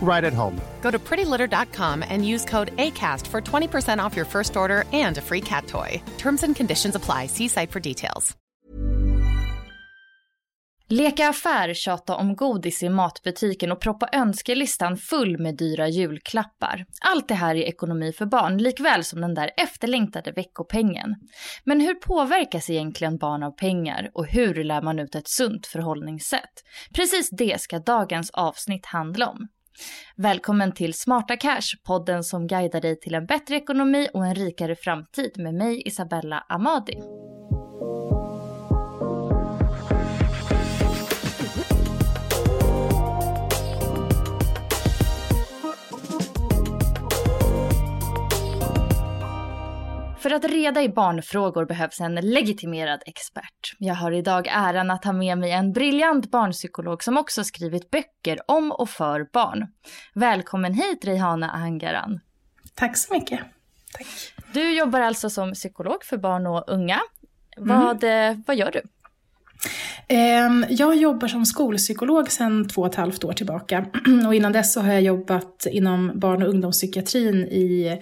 right at home. Go to prettylitter.com and use code ACAST for 20% off your first order and a free cat toy. Terms and conditions apply. See site for details. Leka affär, tjata om godis i matbutiken och proppa önskelistan full med dyra julklappar. Allt det här är ekonomi för barn, likväl som den där efterlängtade veckopengen. Men hur påverkas egentligen barn av pengar och hur lär man ut ett sunt förhållningssätt? Precis det ska dagens avsnitt handla om. Välkommen till Smarta Cash, podden som guidar dig till en bättre ekonomi och en rikare framtid med mig Isabella Amadi. För att reda i barnfrågor behövs en legitimerad expert. Jag har idag äran att ha med mig en briljant barnpsykolog som också skrivit böcker om och för barn. Välkommen hit Rehana Angaran. Tack så mycket. Tack. Du jobbar alltså som psykolog för barn och unga. Vad, mm. vad gör du? Ehm, jag jobbar som skolpsykolog sedan två och ett halvt år tillbaka. Och innan dess så har jag jobbat inom barn och ungdomspsykiatrin i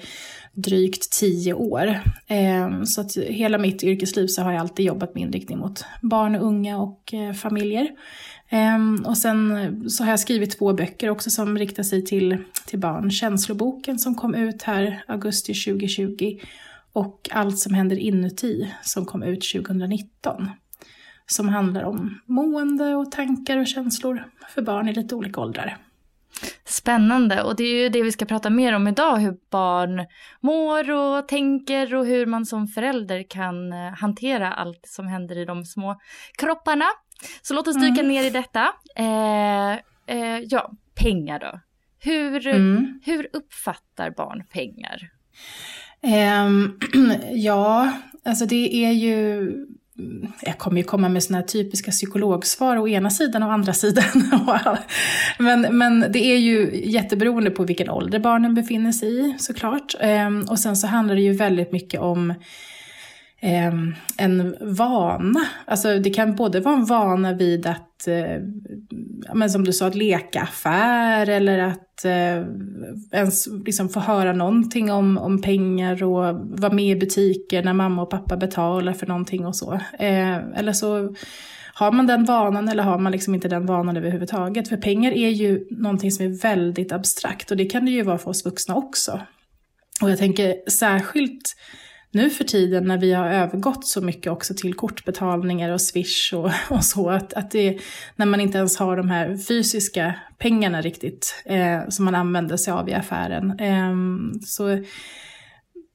drygt tio år. Ehm, så att hela mitt yrkesliv så har jag alltid jobbat med inriktning mot barn och unga och eh, familjer. Ehm, och sen så har jag skrivit två böcker också som riktar sig till, till barn. Känsloboken som kom ut här augusti 2020 och Allt som händer inuti som kom ut 2019 som handlar om mående och tankar och känslor för barn i lite olika åldrar. Spännande och det är ju det vi ska prata mer om idag, hur barn mår och tänker och hur man som förälder kan eh, hantera allt som händer i de små kropparna. Så låt oss dyka mm. ner i detta. Eh, eh, ja, pengar då. Hur, mm. hur uppfattar barn pengar? Um, ja, alltså det är ju jag kommer ju komma med sådana här typiska psykologsvar å ena sidan och andra sidan. men, men det är ju jätteberoende på vilken ålder barnen befinner sig i såklart. Ehm, och sen så handlar det ju väldigt mycket om Ehm, en vana. Alltså det kan både vara en vana vid att, eh, men som du sa, att leka affär eller att eh, ens liksom få höra någonting om, om pengar och vara med i butiker när mamma och pappa betalar för någonting och så. Eh, eller så har man den vanan eller har man liksom inte den vanan överhuvudtaget? För pengar är ju någonting som är väldigt abstrakt och det kan det ju vara för oss vuxna också. Och jag tänker särskilt nu för tiden när vi har övergått så mycket också till kortbetalningar och swish och, och så, att, att det, när man inte ens har de här fysiska pengarna riktigt eh, som man använder sig av i affären. Eh, så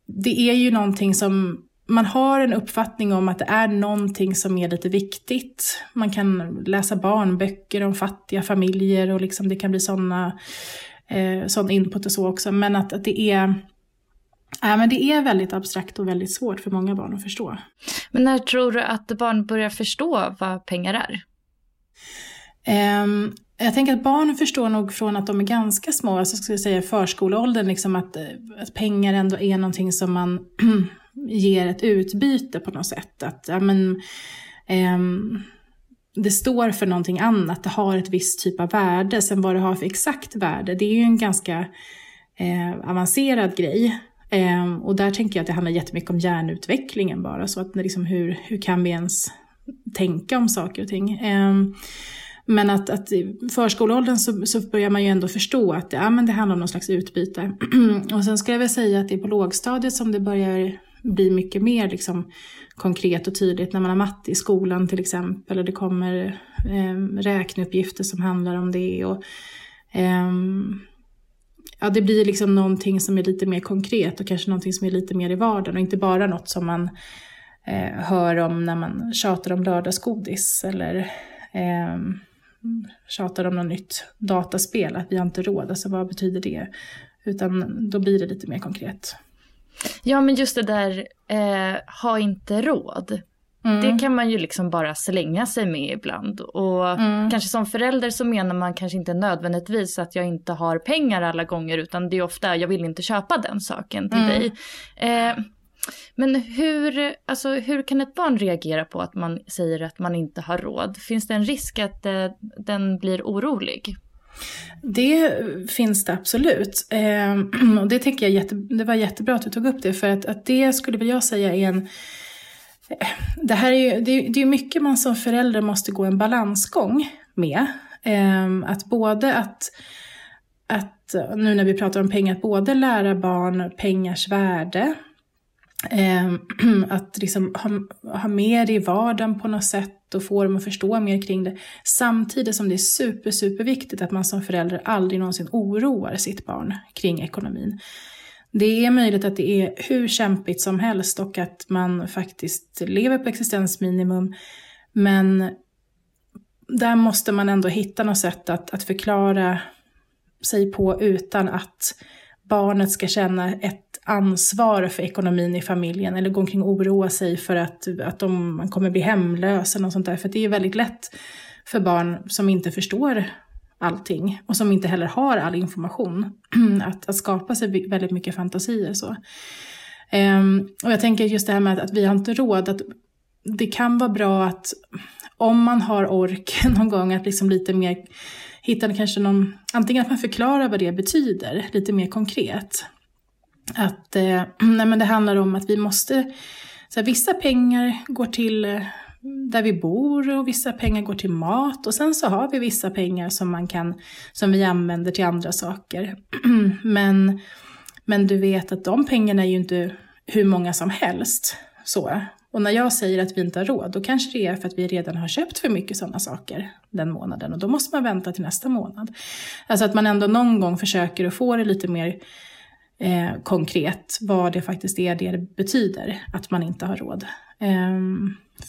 det är ju någonting som man har en uppfattning om att det är någonting som är lite viktigt. Man kan läsa barnböcker om fattiga familjer och liksom det kan bli sådana eh, sån input och så också. Men att, att det är Ja, men det är väldigt abstrakt och väldigt svårt för många barn att förstå. Men när tror du att barn börjar förstå vad pengar är? Um, jag tänker att barn förstår nog från att de är ganska små, alltså ska jag säga förskoleåldern, liksom att, att pengar ändå är någonting som man ger ett utbyte på något sätt. Att, ja, men, Um, det står för någonting annat, det har ett visst typ av värde. Sen vad det har för exakt värde, det är ju en ganska eh, avancerad grej. Eh, och där tänker jag att det handlar jättemycket om hjärnutvecklingen bara. Så att liksom hur, hur kan vi ens tänka om saker och ting. Eh, men att, att i förskoleåldern så, så börjar man ju ändå förstå att ja, men det handlar om någon slags utbyte. och sen ska jag väl säga att det är på lågstadiet som det börjar bli mycket mer liksom, konkret och tydligt när man har matte i skolan till exempel och det kommer eh, räkneuppgifter som handlar om det. Och, eh, ja, det blir liksom någonting som är lite mer konkret och kanske någonting som är lite mer i vardagen och inte bara något som man eh, hör om när man tjatar om lördagsgodis eller eh, tjatar om något nytt dataspel, att vi har inte råd, alltså vad betyder det? Utan då blir det lite mer konkret. Ja men just det där, eh, ha inte råd. Mm. Det kan man ju liksom bara slänga sig med ibland. Och mm. kanske som förälder så menar man kanske inte nödvändigtvis att jag inte har pengar alla gånger utan det är ofta jag vill inte köpa den saken till mm. dig. Eh, men hur, alltså, hur kan ett barn reagera på att man säger att man inte har råd? Finns det en risk att eh, den blir orolig? Det finns det absolut. Eh, och det tänker jag jätte, det var jättebra att du tog upp det, för att, att det skulle jag säga är en det här är ju det, det är mycket man som förälder måste gå en balansgång med. Ehm, att både att, att, nu när vi pratar om pengar, att både lära barn pengars värde, ehm, att liksom ha, ha med det i vardagen på något sätt och få dem att förstå mer kring det. Samtidigt som det är super, superviktigt att man som förälder aldrig någonsin oroar sitt barn kring ekonomin. Det är möjligt att det är hur kämpigt som helst och att man faktiskt lever på existensminimum. Men där måste man ändå hitta något sätt att, att förklara sig på utan att barnet ska känna ett ansvar för ekonomin i familjen eller gå omkring och oroa sig för att, att de, man kommer bli hemlös eller något sånt där. För det är väldigt lätt för barn som inte förstår allting och som inte heller har all information att, att skapa sig väldigt mycket fantasier. Så. Um, och jag tänker just det här med att, att vi har inte råd, att det kan vara bra att om man har ork någon gång att liksom lite mer hitta kanske någon, antingen att man förklarar vad det betyder lite mer konkret. Att eh, nej men det handlar om att vi måste, så här, vissa pengar går till eh, där vi bor och vissa pengar går till mat och sen så har vi vissa pengar som man kan, som vi använder till andra saker. men, men du vet att de pengarna är ju inte hur många som helst. Så. Och när jag säger att vi inte har råd, då kanske det är för att vi redan har köpt för mycket sådana saker den månaden och då måste man vänta till nästa månad. Alltså att man ändå någon gång försöker att få det lite mer eh, konkret vad det faktiskt är det betyder att man inte har råd. Eh,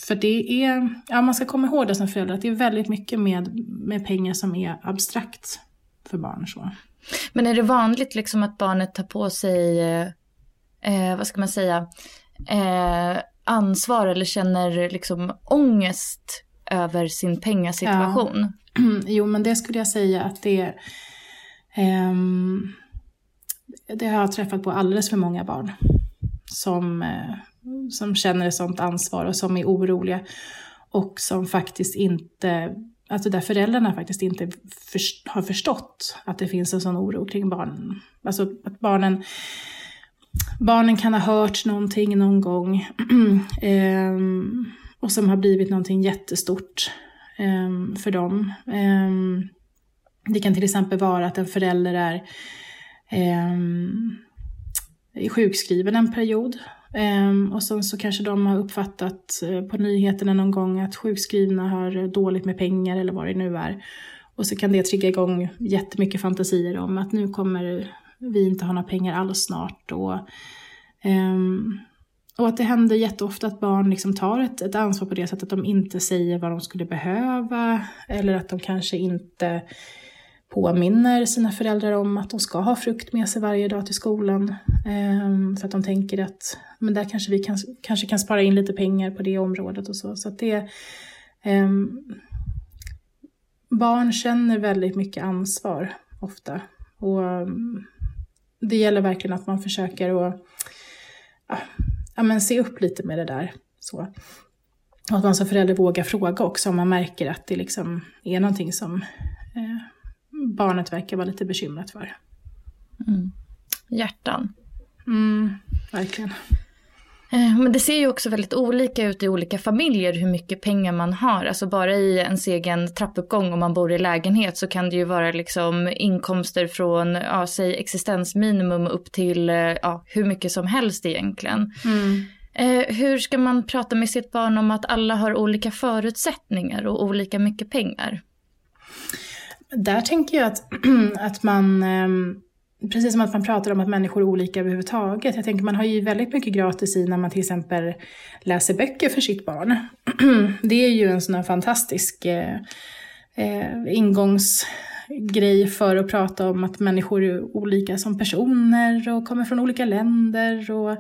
för det är, ja man ska komma ihåg det som förälder, att det är väldigt mycket med, med pengar som är abstrakt för barn. Så. Men är det vanligt liksom att barnet tar på sig, eh, vad ska man säga, eh, ansvar eller känner liksom ångest över sin pengasituation? Ja. Jo, men det skulle jag säga att det um, det har jag träffat på alldeles för många barn som, eh, som känner ett sånt ansvar och som är oroliga och som faktiskt inte, alltså där föräldrarna faktiskt inte för, har förstått att det finns en sån oro kring barnen. Alltså att barnen barnen kan ha hört någonting någon gång ehm, och som har blivit någonting jättestort ehm, för dem. Ehm, det kan till exempel vara att en förälder är Ehm, är sjukskriven en period ehm, och sen så kanske de har uppfattat eh, på nyheterna någon gång att sjukskrivna har dåligt med pengar eller vad det nu är. Och så kan det trigga igång jättemycket fantasier om att nu kommer vi inte ha några pengar alls snart. Och, um, och att det händer jätteofta att barn liksom tar ett, ett ansvar på det sättet att de inte säger vad de skulle behöva eller att de kanske inte påminner sina föräldrar om att de ska ha frukt med sig varje dag till skolan. Ehm, för att de tänker att men där kanske vi kan, kanske kan spara in lite pengar på det området och så. Så att det, ehm, barn känner väldigt mycket ansvar ofta. Och ehm, det gäller verkligen att man försöker att ja, ja, men se upp lite med det där. Så. Och att man som förälder vågar fråga också om man märker att det liksom är någonting som eh, barnet verkar vara lite bekymrat för. Mm. Hjärtan. Mm, verkligen. Eh, men det ser ju också väldigt olika ut i olika familjer hur mycket pengar man har. Alltså bara i ens egen trappuppgång om man bor i lägenhet så kan det ju vara liksom inkomster från, ja, säg existensminimum upp till eh, ja, hur mycket som helst egentligen. Mm. Eh, hur ska man prata med sitt barn om att alla har olika förutsättningar och olika mycket pengar? Där tänker jag att, att man ehm, Precis som att man pratar om att människor är olika överhuvudtaget. Jag tänker man har ju väldigt mycket gratis i när man till exempel läser böcker för sitt barn. Det är ju en sån här fantastisk eh, eh, ingångsgrej för att prata om att människor är olika som personer och kommer från olika länder och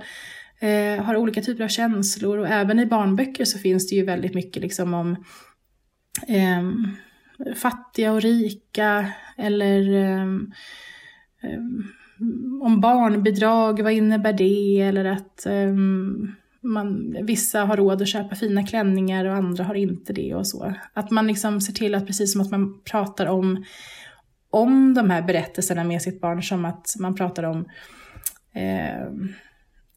eh, har olika typer av känslor. Och även i barnböcker så finns det ju väldigt mycket liksom om eh, fattiga och rika eller um, om barnbidrag, vad innebär det? Eller att um, man, vissa har råd att köpa fina klänningar och andra har inte det och så. Att man liksom ser till att precis som att man pratar om, om de här berättelserna med sitt barn som att man pratar om eh,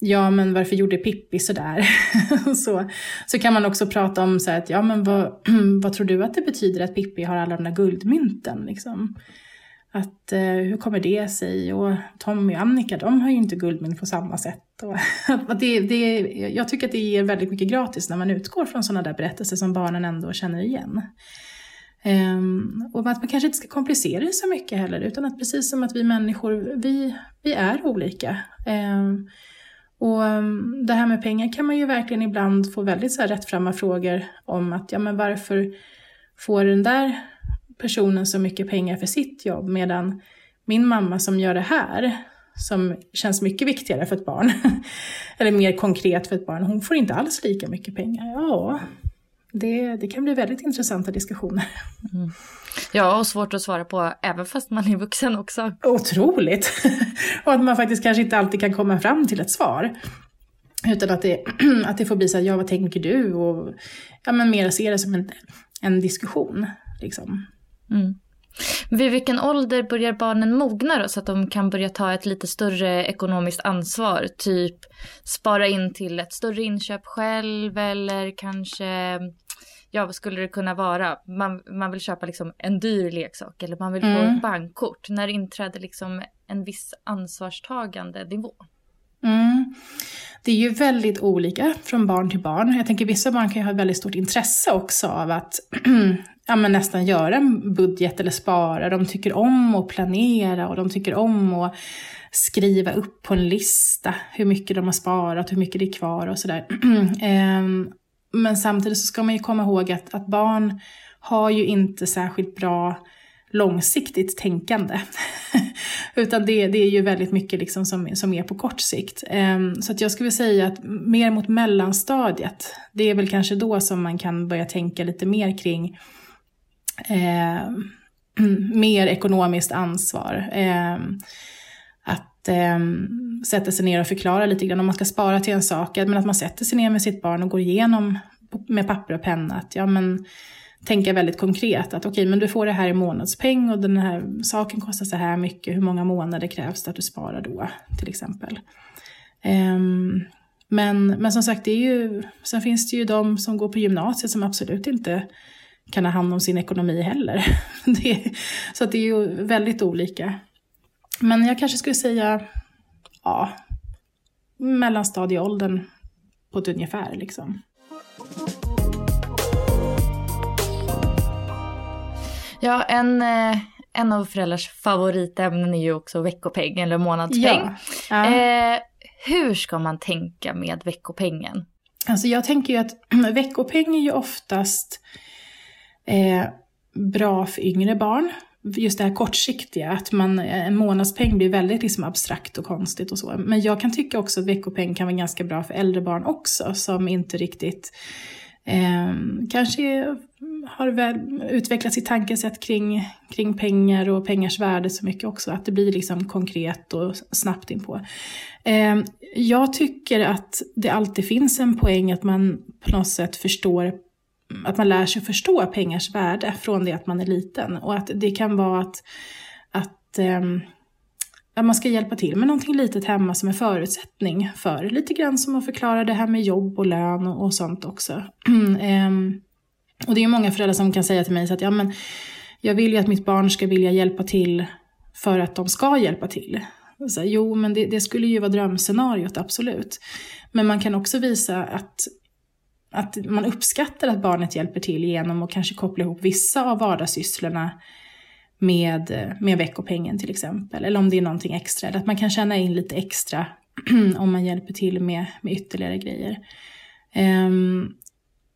ja men varför gjorde Pippi sådär? så, så kan man också prata om så att, ja men vad, vad tror du att det betyder att Pippi har alla de där guldmynten liksom? Att eh, hur kommer det sig? Och Tommy och Annika, de har ju inte guldmynt på samma sätt. Och, att det, det, jag tycker att det ger väldigt mycket gratis när man utgår från sådana där berättelser som barnen ändå känner igen. Um, och att man kanske inte ska komplicera det så mycket heller, utan att precis som att vi människor, vi, vi är olika. Um, och ehm, det här med pengar kan man ju verkligen ibland få väldigt så här rättframma frågor om att, ja men varför får den där personen så mycket pengar för sitt jobb medan min mamma som gör det här, som känns mycket viktigare för ett barn, eller mer konkret för ett barn, hon får inte alls lika mycket pengar. Ja, det, det kan bli väldigt intressanta diskussioner. Mm. Ja, och svårt att svara på även fast man är vuxen också. Otroligt! och att man faktiskt kanske inte alltid kan komma fram till ett svar. Utan att det, att det får bli så här, ja vad tänker du? Och ja, men mer se det som en, en diskussion. Liksom. Mm. Vid vilken ålder börjar barnen mogna då, så att de kan börja ta ett lite större ekonomiskt ansvar? Typ spara in till ett större inköp själv eller kanske, ja vad skulle det kunna vara? Man, man vill köpa liksom en dyr leksak eller man vill mm. få ett bankkort. När inträder liksom en viss ansvarstagande nivå? Mm. Det är ju väldigt olika från barn till barn. Jag tänker vissa barn kan ju ha ett väldigt stort intresse också av att ja, men nästan göra en budget eller spara. De tycker om att planera och de tycker om att skriva upp på en lista hur mycket de har sparat, hur mycket det är kvar och sådär. Men samtidigt så ska man ju komma ihåg att, att barn har ju inte särskilt bra långsiktigt tänkande. Utan det, det är ju väldigt mycket liksom som, som är på kort sikt. Um, så att jag skulle säga att mer mot mellanstadiet, det är väl kanske då som man kan börja tänka lite mer kring eh, mer ekonomiskt ansvar. Eh, att eh, sätta sig ner och förklara lite grann om man ska spara till en sak, men att man sätter sig ner med sitt barn och går igenom med papper och penna att ja men tänka väldigt konkret att okej okay, men du får det här i månadspeng och den här saken kostar så här mycket, hur många månader krävs det att du sparar då till exempel. Um, men, men som sagt, det är ju, sen finns det ju de som går på gymnasiet som absolut inte kan ha hand om sin ekonomi heller. Det, så att det är ju väldigt olika. Men jag kanske skulle säga, ja, mellanstadieåldern på ett ungefär liksom. Ja, en, eh, en av föräldrars favoritämnen är ju också veckopeng eller månadspeng. Ja. Ja. Eh, hur ska man tänka med veckopengen? Alltså jag tänker ju att veckopeng är ju oftast eh, bra för yngre barn. Just det här kortsiktiga, att man, eh, en månadspeng blir väldigt liksom abstrakt och konstigt och så. Men jag kan tycka också att veckopeng kan vara ganska bra för äldre barn också, som inte riktigt eh, kanske har väl utvecklat sitt tankesätt kring, kring pengar och pengars värde så mycket också. Att det blir liksom konkret och snabbt inpå. Eh, jag tycker att det alltid finns en poäng att man på något sätt förstår Mm. att man lär sig förstå pengars värde från det att man är liten. Och att det kan vara att, att um, att man ska hjälpa till med någonting litet hemma som en förutsättning för lite grann som att förklara det här med jobb och lön och, och sånt också. um, och det är ju många föräldrar som kan säga till mig så att ja, men jag vill ju att mitt barn ska vilja hjälpa till för att de ska hjälpa till. Så, jo, men det, det, skulle ju vara drömscenariot, absolut. Men man kan också visa att, att man uppskattar att barnet hjälper till genom att kanske koppla ihop vissa av vardagssysslorna med, med veckopengen till exempel. Eller om det är någonting extra. Eller att man kan tjäna in lite extra om man hjälper till med, med ytterligare grejer. Um,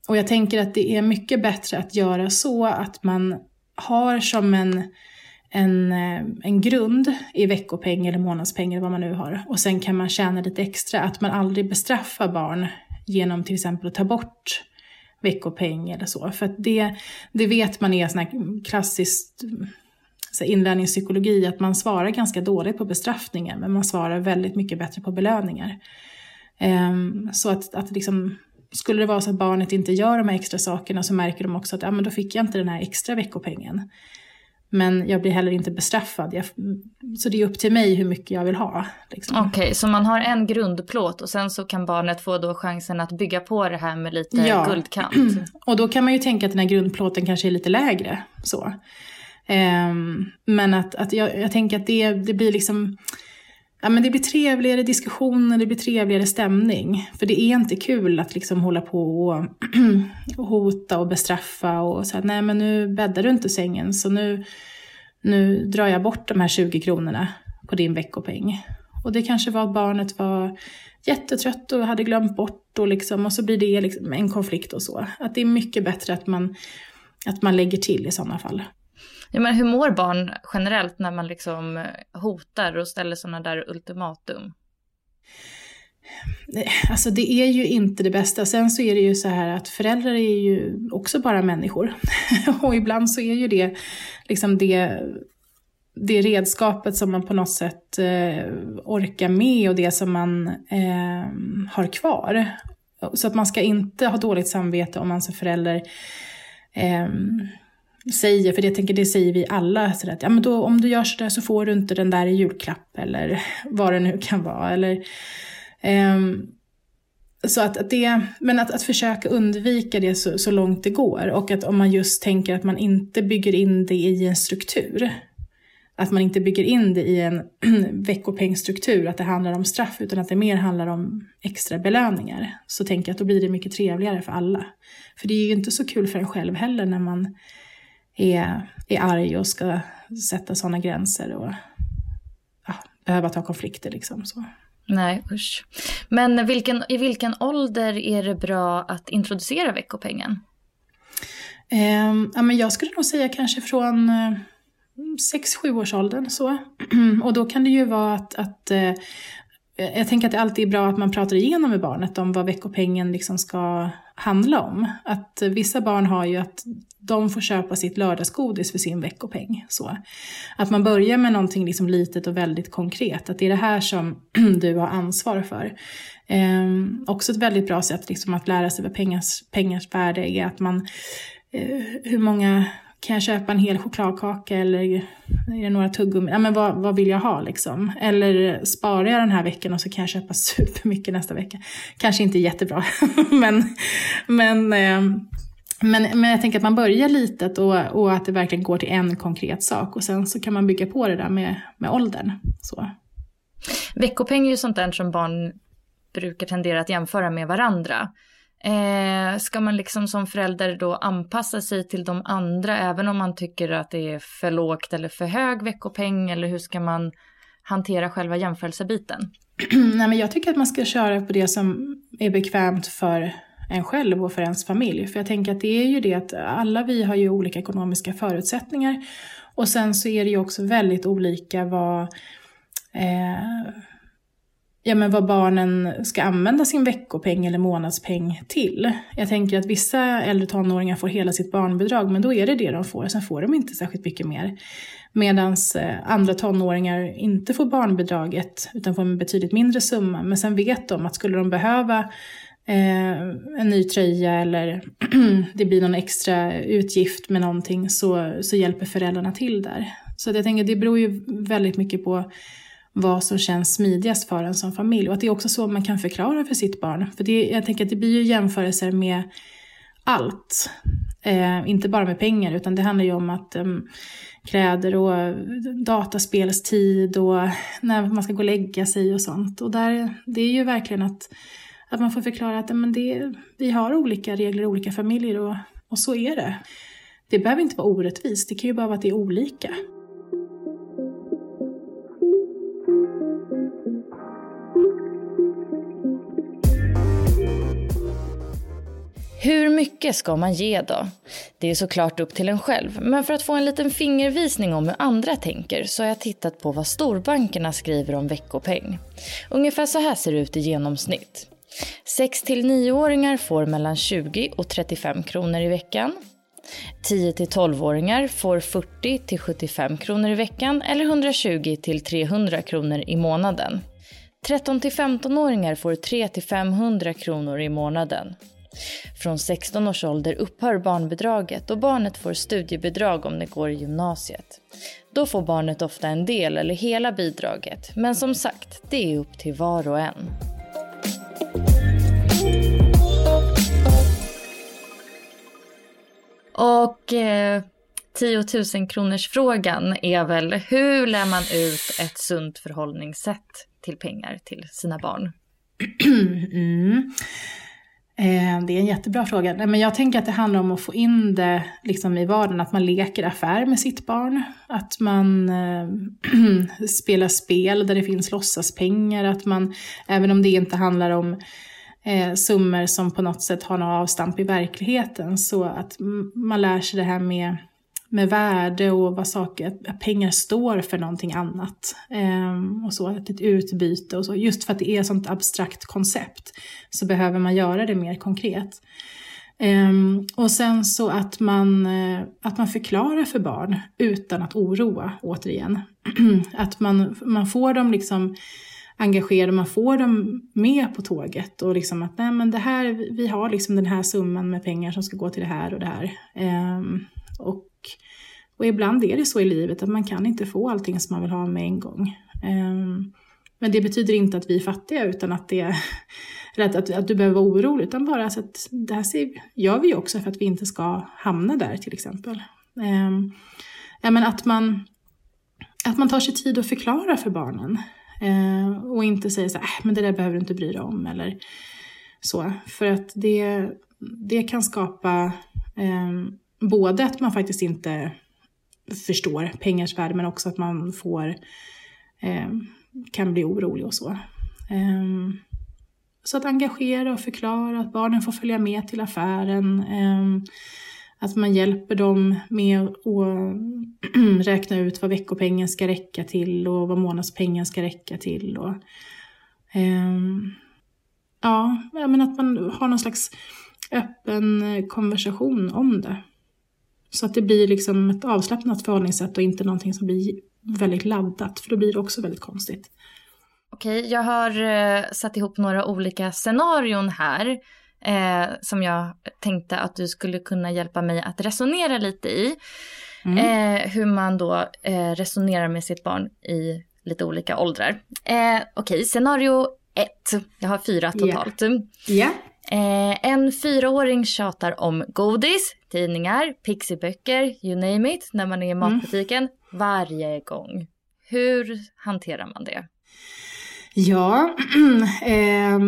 och jag tänker att det är mycket bättre att göra så att man har som en, en, eh, en grund i veckopeng eller månadspeng eller vad man nu har. Och sen kan man tjäna lite extra. Att man aldrig bestraffar barn genom till exempel att ta bort veckopeng eller så. För det, det vet man är sån här klassiskt så inlärningspsykologi, att man svarar ganska dåligt på bestraffningar men man svarar väldigt mycket bättre på belöningar. Um, så att, att liksom, skulle det vara så att barnet inte gör de här extra sakerna så märker de också att ja, men då fick jag inte den här extra veckopengen. Men jag blir heller inte bestraffad. Jag, så det är upp till mig hur mycket jag vill ha. Liksom. Okej, okay, så man har en grundplåt och sen så kan barnet få då chansen att bygga på det här med lite ja. guldkant. Och då kan man ju tänka att den här grundplåten kanske är lite lägre. Så. Um, men att, att jag, jag tänker att det, det blir liksom Ja, men det blir trevligare diskussioner, det blir trevligare stämning. För det är inte kul att liksom hålla på och, och hota och bestraffa och säga nej men nu bäddar du inte sängen så nu, nu drar jag bort de här 20 kronorna på din veckopeng. Och det kanske var att barnet var jättetrött och hade glömt bort och, liksom, och så blir det liksom en konflikt och så. Att det är mycket bättre att man, att man lägger till i sådana fall. Ja, men hur mår barn generellt när man liksom hotar och ställer sådana där ultimatum? Eh, alltså det är ju inte det bästa. Sen så är det ju så här att föräldrar är ju också bara människor. och ibland så är ju det liksom det, det redskapet som man på något sätt eh, orkar med och det som man eh, har kvar. Så att man ska inte ha dåligt samvete om man som förälder eh, säger, för jag tänker det säger vi alla, så att ja, men då, om du gör sådär så får du inte den där i julklapp eller vad det nu kan vara. Eller, um, så att, att det, men att, att försöka undvika det så, så långt det går och att om man just tänker att man inte bygger in det i en struktur, att man inte bygger in det i en veckopengstruktur, att det handlar om straff, utan att det mer handlar om extra belöningar. Så tänker jag att då blir det mycket trevligare för alla. För det är ju inte så kul för en själv heller när man är, är arg och ska sätta sådana gränser och ja, behöva ta konflikter. Liksom, så. Nej, usch. Men vilken, i vilken ålder är det bra att introducera veckopengen? Eh, ja, men jag skulle nog säga kanske från eh, 6-7 års åldern så. och då kan det ju vara att, att eh, jag tänker att det alltid är bra att man pratar igenom med barnet om vad veckopengen liksom ska handla om. Att vissa barn har ju att de får köpa sitt lördagsgodis för sin veckopeng. Så. Att man börjar med någonting liksom litet och väldigt konkret. Att det är det här som du har ansvar för. Eh, också ett väldigt bra sätt liksom att lära sig vad pengars, pengars värde är. Att man, eh, hur många kan jag köpa en hel chokladkaka eller är det några tuggummi? Ja, men vad, vad vill jag ha liksom? Eller sparar jag den här veckan och så kan jag köpa supermycket nästa vecka. Kanske inte jättebra, men, men, eh, men, men jag tänker att man börjar litet och, och att det verkligen går till en konkret sak och sen så kan man bygga på det där med, med åldern. Så. Veckopeng är ju sånt där som barn brukar tendera att jämföra med varandra. Eh, ska man liksom som förälder då anpassa sig till de andra även om man tycker att det är för lågt eller för hög veckopeng eller hur ska man hantera själva jämförelsebiten? Nej, men jag tycker att man ska köra på det som är bekvämt för en själv och för ens familj. För jag tänker att det är ju det att alla vi har ju olika ekonomiska förutsättningar och sen så är det ju också väldigt olika vad eh, ja, men vad barnen ska använda sin veckopeng eller månadspeng till. Jag tänker att vissa äldre tonåringar får hela sitt barnbidrag, men då är det det de får. Sen får de inte särskilt mycket mer. Medan eh, andra tonåringar inte får barnbidraget, utan får en betydligt mindre summa. Men sen vet de att skulle de behöva eh, en ny tröja eller det blir någon extra utgift med någonting så, så hjälper föräldrarna till där. Så jag tänker det beror ju väldigt mycket på vad som känns smidigast för en som familj. Och att det är också så man kan förklara för sitt barn. För det, jag tänker att det blir ju jämförelser med allt. Eh, inte bara med pengar, utan det handlar ju om att eh, kläder och dataspelstid och när man ska gå och lägga sig och sånt. Och där, det är ju verkligen att, att man får förklara att men det, vi har olika regler i olika familjer och, och så är det. Det behöver inte vara orättvist, det kan ju bara vara att det är olika. Hur mycket ska man ge då? Det är såklart upp till en själv, men för att få en liten fingervisning om hur andra tänker så har jag tittat på vad storbankerna skriver om veckopeng. Ungefär så här ser det ut i genomsnitt. 6 9-åringar får mellan 20 och 35 kronor i veckan. 10 12-åringar får 40 till 75 kronor i veckan eller 120 till 300 kronor i månaden. 13 15-åringar får 3 500 kronor i månaden. Från 16 års ålder upphör barnbidraget och barnet får studiebidrag om det går i gymnasiet. Då får barnet ofta en del eller hela bidraget, men som sagt, det är upp till var och en. Och eh, 10 000 kronors frågan är väl hur lär man ut ett sunt förhållningssätt till pengar till sina barn? Mm. Eh, det är en jättebra fråga. Men jag tänker att det handlar om att få in det liksom i vardagen, att man leker affär med sitt barn. Att man äh, spelar spel där det finns låtsaspengar. Att man, även om det inte handlar om eh, summor som på något sätt har något avstamp i verkligheten, så att man lär sig det här med med värde och vad saker, att pengar står för någonting annat. Um, och så, ett utbyte och så. Just för att det är ett sånt abstrakt koncept så behöver man göra det mer konkret. Um, och sen så att man, eh, att man förklarar för barn utan att oroa, återigen. att man, man får dem liksom engagerade, man får dem med på tåget och liksom att nej men det här, vi har liksom den här summan med pengar som ska gå till det här och det här. Um, och och ibland är det så i livet att man kan inte få allting som man vill ha med en gång. Ehm, men det betyder inte att vi är fattiga utan att, det, att, att, att du behöver vara orolig. Utan bara så att det här ser, gör vi också för att vi inte ska hamna där till exempel. Ehm, ja, men att, man, att man tar sig tid att förklara för barnen. Eh, och inte säger så här, äh, men det där behöver du inte bry dig om. Eller så. För att det, det kan skapa ehm, både att man faktiskt inte förstår pengars värde men också att man får, eh, kan bli orolig och så. Eh, så att engagera och förklara, att barnen får följa med till affären. Eh, att man hjälper dem med att räkna ut vad veckopengen ska räcka till och vad månadspengen ska räcka till. Och, ehm, ja, men att man har någon slags öppen eh, konversation om det. Så att det blir liksom ett avslappnat förhållningssätt och inte någonting som blir väldigt laddat, för då blir det också väldigt konstigt. Okej, jag har eh, satt ihop några olika scenarion här eh, som jag tänkte att du skulle kunna hjälpa mig att resonera lite i. Mm. Eh, hur man då eh, resonerar med sitt barn i lite olika åldrar. Eh, Okej, scenario ett. Jag har fyra totalt. Yeah. Eh, en fyraåring tjatar om godis, tidningar, pixiböcker, you name it, när man är i mm. matbutiken mm. varje gång. Hur hanterar man det? Ja, eh,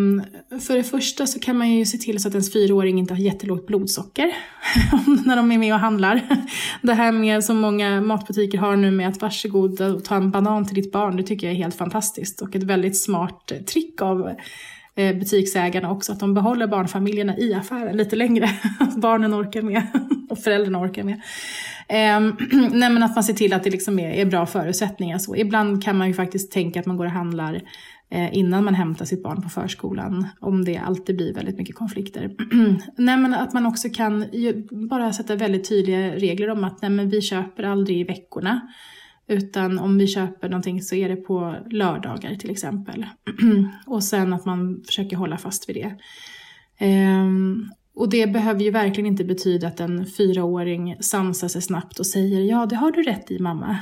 för det första så kan man ju se till så att ens fyraåring inte har jättelågt blodsocker när de är med och handlar. Det här med som många matbutiker har nu med att varsågod och ta en banan till ditt barn, det tycker jag är helt fantastiskt och ett väldigt smart trick av Eh, butiksägarna också, att de behåller barnfamiljerna i affären lite längre. Barnen orkar med och föräldrarna orkar med. Ehm, nej men att man ser till att det liksom är, är, bra förutsättningar. Så ibland kan man ju faktiskt tänka att man går och handlar eh, innan man hämtar sitt barn på förskolan. Om det alltid blir väldigt mycket konflikter. nej men att man också kan ju, bara sätta väldigt tydliga regler om att nej men vi köper aldrig i veckorna. Utan om vi köper någonting så är det på lördagar till exempel. och sen att man försöker hålla fast vid det. Um, och det behöver ju verkligen inte betyda att en fyraåring sansar sig snabbt och säger ja, det har du rätt i mamma.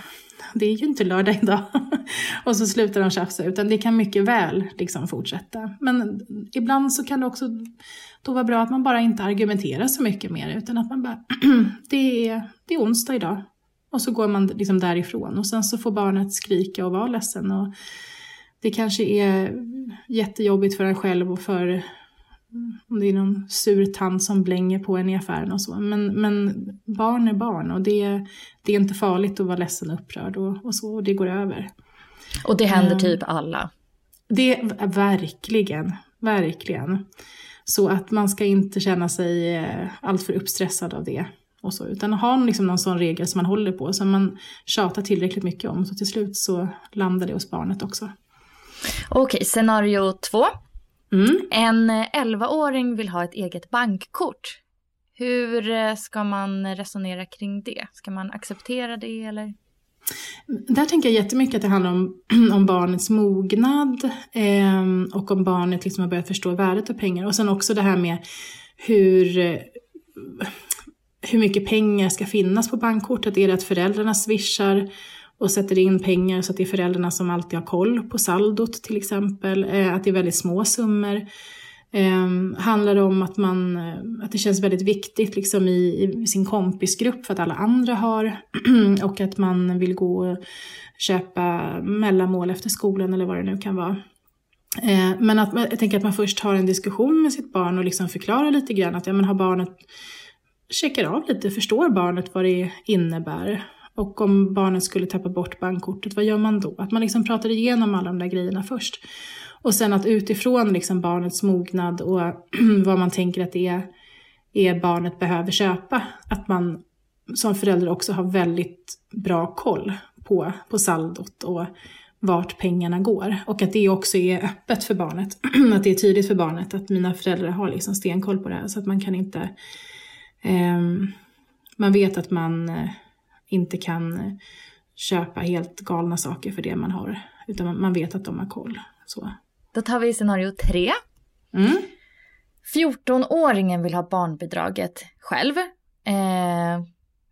Det är ju inte lördag idag. och så slutar de tjafsa, utan det kan mycket väl liksom fortsätta. Men ibland så kan det också då vara bra att man bara inte argumenterar så mycket mer, utan att man bara, det, är, det är onsdag idag. Och så går man liksom därifrån och sen så får barnet skrika och vara ledsen. Och det kanske är jättejobbigt för en själv och för om det är någon sur tant som blänger på en i affären och så. Men, men barn är barn och det, det är inte farligt att vara ledsen och upprörd och, och så, och det går över. Och det händer um, typ alla? Det, verkligen, verkligen. Så att man ska inte känna sig eh, alltför uppstressad av det. Och så, utan ha liksom någon sån regel som man håller på, som man tjatar tillräckligt mycket om, så till slut så landar det hos barnet också. Okej, scenario två. Mm. En 11-åring vill ha ett eget bankkort. Hur eh, ska man resonera kring det? Ska man acceptera det eller? Där tänker jag jättemycket att det handlar om, om barnets mognad eh, och om barnet liksom har börjat förstå värdet av pengar. Och sen också det här med hur, eh, hur mycket pengar ska finnas på bankkortet. Är det att föräldrarna swishar och sätter in pengar så att det är föräldrarna som alltid har koll på saldot till exempel. Eh, att det är väldigt små summor. Eh, handlar det om att, man, eh, att det känns väldigt viktigt liksom i, i sin kompisgrupp för att alla andra har och att man vill gå och köpa mellanmål efter skolan eller vad det nu kan vara. Eh, men att, jag tänker att man först har en diskussion med sitt barn och liksom förklarar lite grann att ja, men har barnet checkar av lite, förstår barnet vad det innebär? Och om barnet skulle tappa bort bankkortet, vad gör man då? Att man liksom pratar igenom alla de där grejerna först. Och sen att utifrån liksom barnets mognad och vad man tänker att det är, är barnet behöver köpa, att man som förälder också har väldigt bra koll på, på saldot och vart pengarna går. Och att det också är öppet för barnet. att det är tydligt för barnet att mina föräldrar har liksom stenkoll på det här. Så att man kan inte... Eh, man vet att man eh, inte kan eh, köpa helt galna saker för det man har. Utan man vet att de har koll. Så. Då tar vi scenario tre. Mm. 14-åringen vill ha barnbidraget själv. Eh,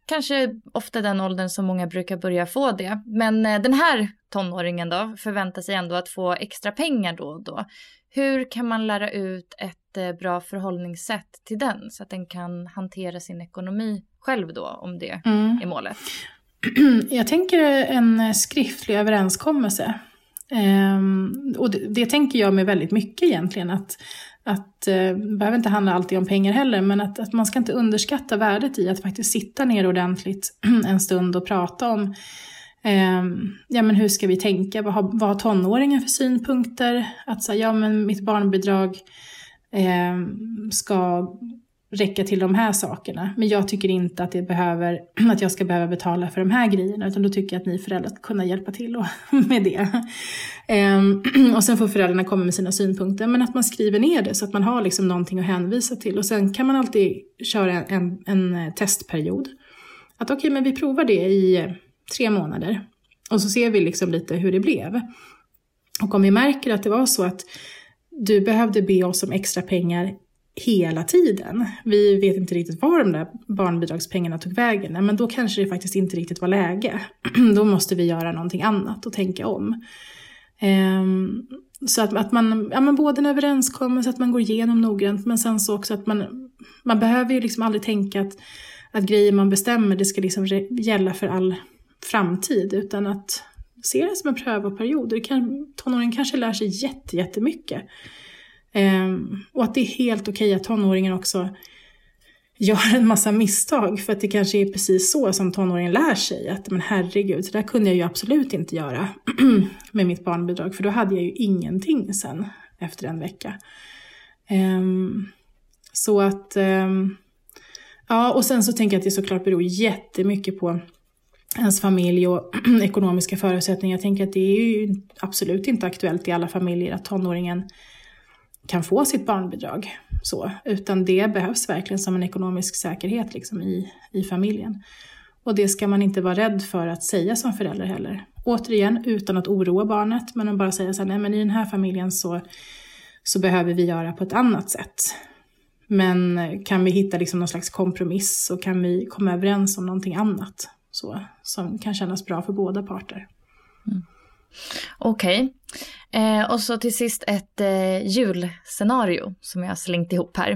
kanske ofta den åldern som många brukar börja få det. Men eh, den här tonåringen då förväntar sig ändå att få extra pengar då och då. Hur kan man lära ut ett eh, bra förhållningssätt till den så att den kan hantera sin ekonomi själv då om det mm. är målet? Jag tänker en skriftlig överenskommelse. Um, och det, det, tänker jag med väldigt mycket egentligen. Att, att uh, det behöver inte handla alltid om pengar heller, men att, att man ska inte underskatta värdet i att faktiskt sitta ner ordentligt en stund och prata om Eh, ja, men hur ska vi tänka, vad har, vad har tonåringen för synpunkter? Att säga, ja men mitt barnbidrag eh, ska räcka till de här sakerna. Men jag tycker inte att, det behöver, att jag ska behöva betala för de här grejerna, utan då tycker jag att ni föräldrar ska kunna hjälpa till med det. Ehm, och sen får föräldrarna komma med sina synpunkter, men att man skriver ner det så att man har liksom någonting att hänvisa till. Och sen kan man alltid köra en, en testperiod. Att okej, okay, men vi provar det i tre månader. Och så ser vi liksom lite hur det blev. Och om vi märker att det var så att du behövde be oss om extra pengar hela tiden. Vi vet inte riktigt var de där barnbidragspengarna tog vägen. Men då kanske det faktiskt inte riktigt var läge. då måste vi göra någonting annat och tänka om. Um, så att, att man, ja men både en överenskommelse, att man går igenom noggrant, men sen så också att man, man behöver ju liksom aldrig tänka att, att grejer man bestämmer, det ska liksom gälla för all framtid, utan att se det som en prövoperiod. tonåringen kanske lär sig jätte, jättemycket. Um, och att det är helt okej att tonåringen också gör en massa misstag. För att det kanske är precis så som tonåringen lär sig. Att men herregud, så där kunde jag ju absolut inte göra med mitt barnbidrag. För då hade jag ju ingenting sen efter en vecka. Um, så att, um, Ja, och sen så tänker jag att det såklart beror jättemycket på ens familj och ekonomiska förutsättningar. Jag tänker att det är ju absolut inte aktuellt i alla familjer att tonåringen kan få sitt barnbidrag. Så, utan det behövs verkligen som en ekonomisk säkerhet liksom i, i familjen. Och det ska man inte vara rädd för att säga som förälder heller. Återigen, utan att oroa barnet, men att bara säga så här, nej men i den här familjen så, så behöver vi göra på ett annat sätt. Men eh, kan vi hitta liksom någon slags kompromiss så kan vi komma överens om någonting annat så, som kan kännas bra för båda parter. Mm. Okej. Okay. Eh, och så till sist ett eh, julscenario som jag har slängt ihop här.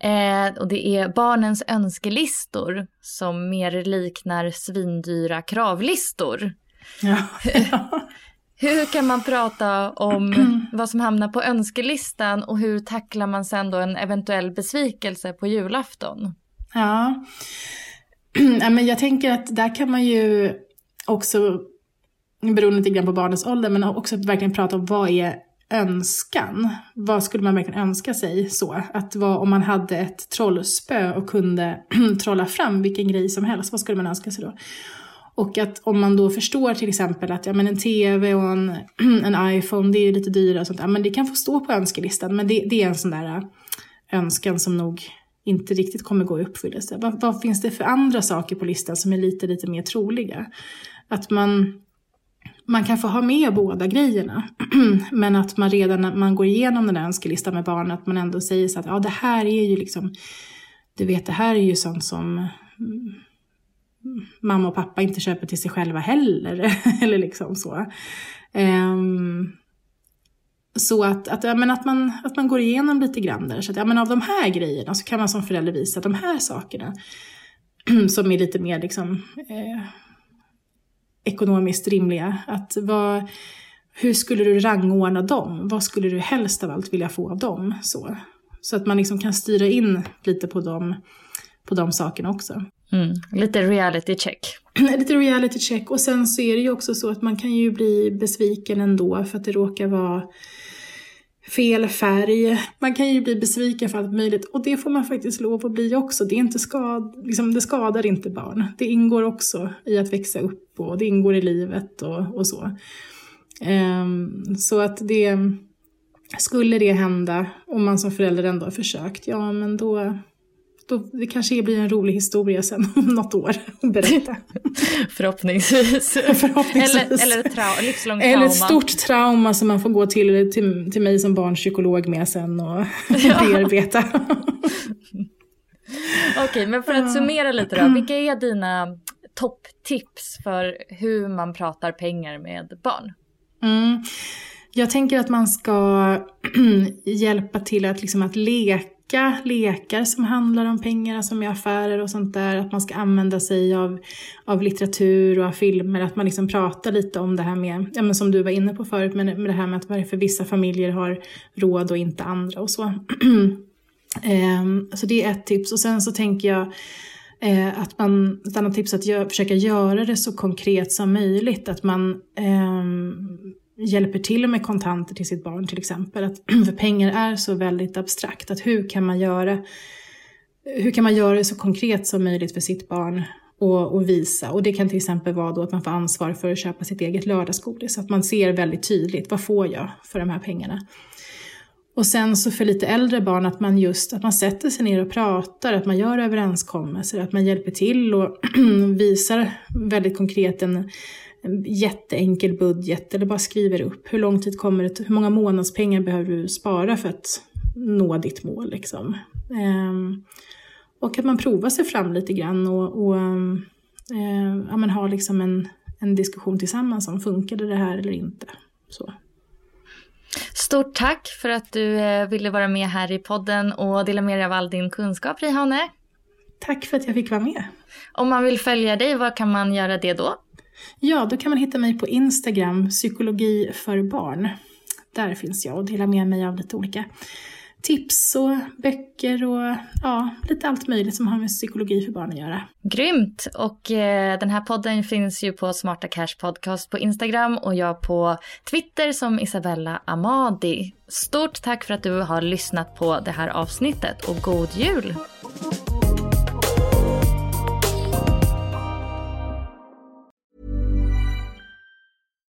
Eh, och det är barnens önskelistor som mer liknar svindyra kravlistor. Ja. hur kan man prata om vad som hamnar på önskelistan och hur tacklar man sen då en eventuell besvikelse på julafton? Ja, men jag tänker att där kan man ju också, beroende lite grann på barnets ålder, men också verkligen prata om vad är önskan? Vad skulle man verkligen önska sig så? Att vad, om man hade ett trollspö och kunde trolla fram vilken grej som helst, vad skulle man önska sig då? Och att om man då förstår till exempel att ja, men en tv och en, en iPhone, det är ju lite dyrare och sånt, ja, men det kan få stå på önskelistan, men det, det är en sån där äh, önskan som nog inte riktigt kommer gå i uppfyllelse. Vad, vad, finns det för andra saker på listan som är lite, lite mer troliga? Att man, man kan få ha med båda grejerna, men att man redan när man går igenom den där önskelistan med barnen, att man ändå säger så att ja, det här är ju liksom, du vet, det här är ju sånt som mm, mamma och pappa inte köper till sig själva heller. Eller liksom så. Um, så att, att, ja, men att, man, att man går igenom lite grann där. Så att, ja, men av de här grejerna så kan man som förälder visa de här sakerna som är lite mer liksom, eh, ekonomiskt rimliga. Att vad, hur skulle du rangordna dem? Vad skulle du helst av allt vilja få av dem? Så, så att man liksom kan styra in lite på de, på de sakerna också. Mm, lite reality check. lite reality check. Och sen så är det ju också så att man kan ju bli besviken ändå för att det råkar vara fel färg. Man kan ju bli besviken för allt möjligt och det får man faktiskt lov att bli också. Det, är inte skad, liksom, det skadar inte barn. Det ingår också i att växa upp och det ingår i livet och, och så. Um, så att det, skulle det hända om man som förälder ändå har försökt, ja men då, då, det kanske blir en rolig historia sen om något år att berätta. Förhoppningsvis. Förhoppningsvis. Eller, eller ett trau livslångt trauma. Eller ett stort trauma som man får gå till, till, till mig som barnpsykolog med sen och ja. bearbeta. Okej, okay, men för att summera lite då. Vilka är dina topptips för hur man pratar pengar med barn? Mm. Jag tänker att man ska hjälpa till att, liksom, att leka leka lekar som handlar om pengar, alltså med affärer och sånt där. Att man ska använda sig av, av litteratur och av filmer. Att man liksom pratar lite om det här med, ja men som du var inne på förut, men med det här med att varför vissa familjer har råd och inte andra och så. Ehm, så det är ett tips. Och sen så tänker jag Eh, att man, ett annat tips är att gör, försöka göra det så konkret som möjligt. Att man eh, hjälper till med kontanter till sitt barn till exempel. Att, för pengar är så väldigt abstrakt. Att hur kan man göra hur kan man göra det så konkret som möjligt för sitt barn och, och, visa? Och det kan till exempel vara då att man får ansvar för att köpa sitt eget lördagsgodis. Så att man ser väldigt tydligt, vad får jag för de här pengarna? Och sen så för lite äldre barn att man just att man sätter sig ner och pratar, att man gör överenskommelser, att man hjälper till och visar väldigt konkret en en jätteenkel budget eller bara skriver upp hur lång tid kommer det, hur många månadspengar behöver du spara för att nå ditt mål liksom. Um, och att man provar sig fram lite grann och, och um, ja, men ha liksom en, en diskussion tillsammans om funkade det här eller inte. Så. Stort tack för att du eh, ville vara med här i podden och dela med dig av all din kunskap, Rihane. Tack för att jag fick vara med. Om man vill följa dig, vad kan man göra det då? Ja, då kan man hitta mig på Instagram, psykologi för barn. Där finns jag och delar med mig av lite olika tips och böcker och ja, lite allt möjligt som har med psykologi för barn att göra. Grymt! Och eh, den här podden finns ju på Smarta Cash Podcast på Instagram och jag på Twitter som Isabella Amadi. Stort tack för att du har lyssnat på det här avsnittet och god jul!